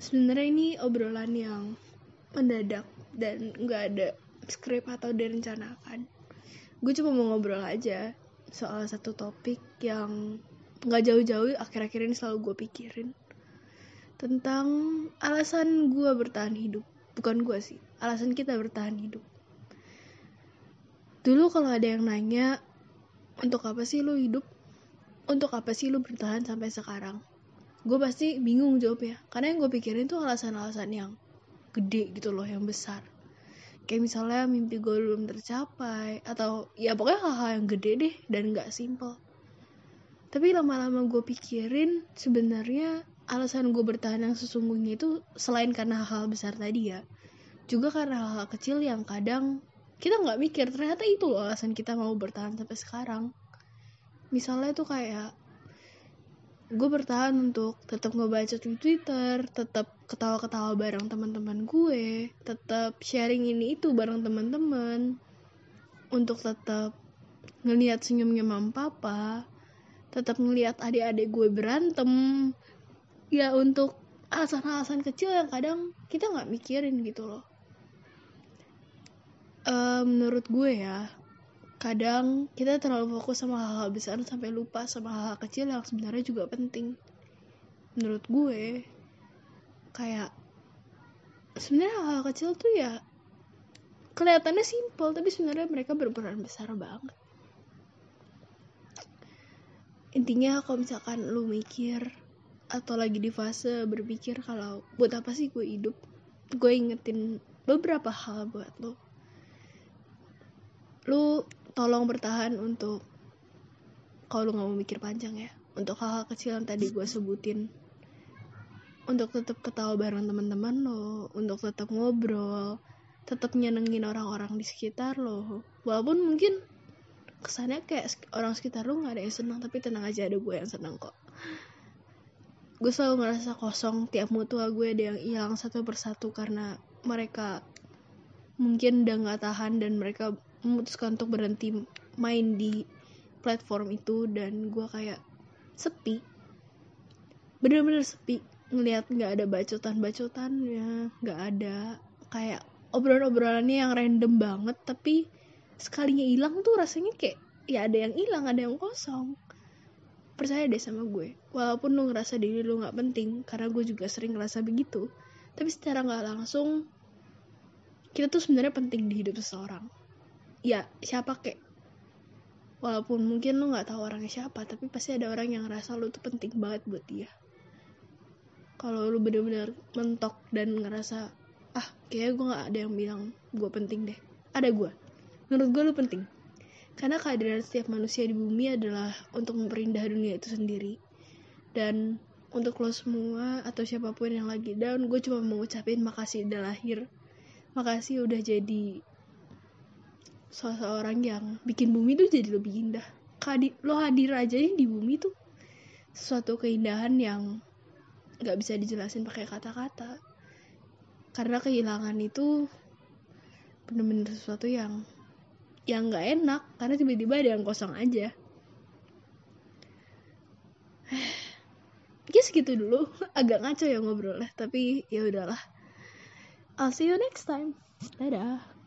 sebenarnya ini obrolan yang mendadak dan nggak ada skrip atau direncanakan. Gue cuma mau ngobrol aja soal satu topik yang nggak jauh-jauh akhir-akhir ini selalu gue pikirin. Tentang alasan gue bertahan hidup. Bukan gue sih alasan kita bertahan hidup. Dulu kalau ada yang nanya untuk apa sih lo hidup? Untuk apa sih lo bertahan sampai sekarang gue pasti bingung jawabnya karena yang gue pikirin tuh alasan-alasan yang gede gitu loh yang besar. Kayak misalnya mimpi gue belum tercapai atau ya pokoknya hal-hal yang gede deh dan nggak simple. Tapi lama-lama gue pikirin sebenarnya alasan gue bertahan yang sesungguhnya itu selain karena hal-hal besar tadi ya juga karena hal-hal kecil yang kadang kita nggak mikir. Ternyata itu loh alasan kita mau bertahan sampai sekarang. Misalnya tuh kayak gue bertahan untuk tetap ngebaca di Twitter, tetap ketawa-ketawa bareng teman-teman gue, tetap sharing ini itu bareng teman-teman, untuk tetap ngelihat senyumnya mam papa, tetap ngelihat adik-adik gue berantem, ya untuk alasan-alasan kecil yang kadang kita nggak mikirin gitu loh. Uh, menurut gue ya, kadang kita terlalu fokus sama hal-hal besar sampai lupa sama hal-hal kecil yang sebenarnya juga penting. Menurut gue kayak sebenarnya hal-hal kecil tuh ya kelihatannya simpel tapi sebenarnya mereka berperan besar banget. Intinya kalau misalkan lu mikir atau lagi di fase berpikir kalau buat apa sih gue hidup? Gue ingetin beberapa hal buat lo. Lu tolong bertahan untuk kalau lu nggak mau mikir panjang ya untuk hal-hal kecil yang tadi gue sebutin. Untuk tetap ketawa bareng teman-teman lo untuk tetap ngobrol tetap nyenengin orang-orang di sekitar lo. Walaupun mungkin kesannya kayak orang sekitar lo nggak ada yang senang tapi tenang aja ada gue yang senang kok. Gue selalu merasa kosong tiap mutua gue ada yang hilang satu persatu karena mereka mungkin udah nggak tahan dan mereka memutuskan untuk berhenti main di platform itu dan gue kayak sepi. Bener-bener sepi ngelihat nggak ada bacotan-bacotan ya nggak ada kayak obrolan-obrolannya yang random banget tapi sekalinya hilang tuh rasanya kayak ya ada yang hilang ada yang kosong. Percaya deh sama gue walaupun lu ngerasa diri lu nggak penting karena gue juga sering ngerasa begitu tapi secara nggak langsung kita tuh sebenarnya penting di hidup seseorang ya siapa kek? Walaupun mungkin lu nggak tahu orangnya siapa tapi pasti ada orang yang ngerasa lu tuh penting banget buat dia. Kalau lu bener-bener mentok dan ngerasa ah kayak gue nggak ada yang bilang gue penting deh. Ada gue menurut gue lu penting. Karena kehadiran setiap manusia di bumi adalah untuk memperindah dunia itu sendiri. Dan untuk lo semua atau siapa pun yang lagi down gue cuma mau ucapin makasih udah lahir. Makasih udah jadi seseorang yang bikin bumi tuh jadi lebih indah. Kadi, lo hadir aja nih di bumi tuh sesuatu keindahan yang nggak bisa dijelasin pakai kata-kata. Karena kehilangan itu bener-bener sesuatu yang yang nggak enak karena tiba-tiba ada yang kosong aja. Ya segitu dulu. Agak ngaco ya ngobrolnya tapi ya udahlah. I'll see you next time. Dadah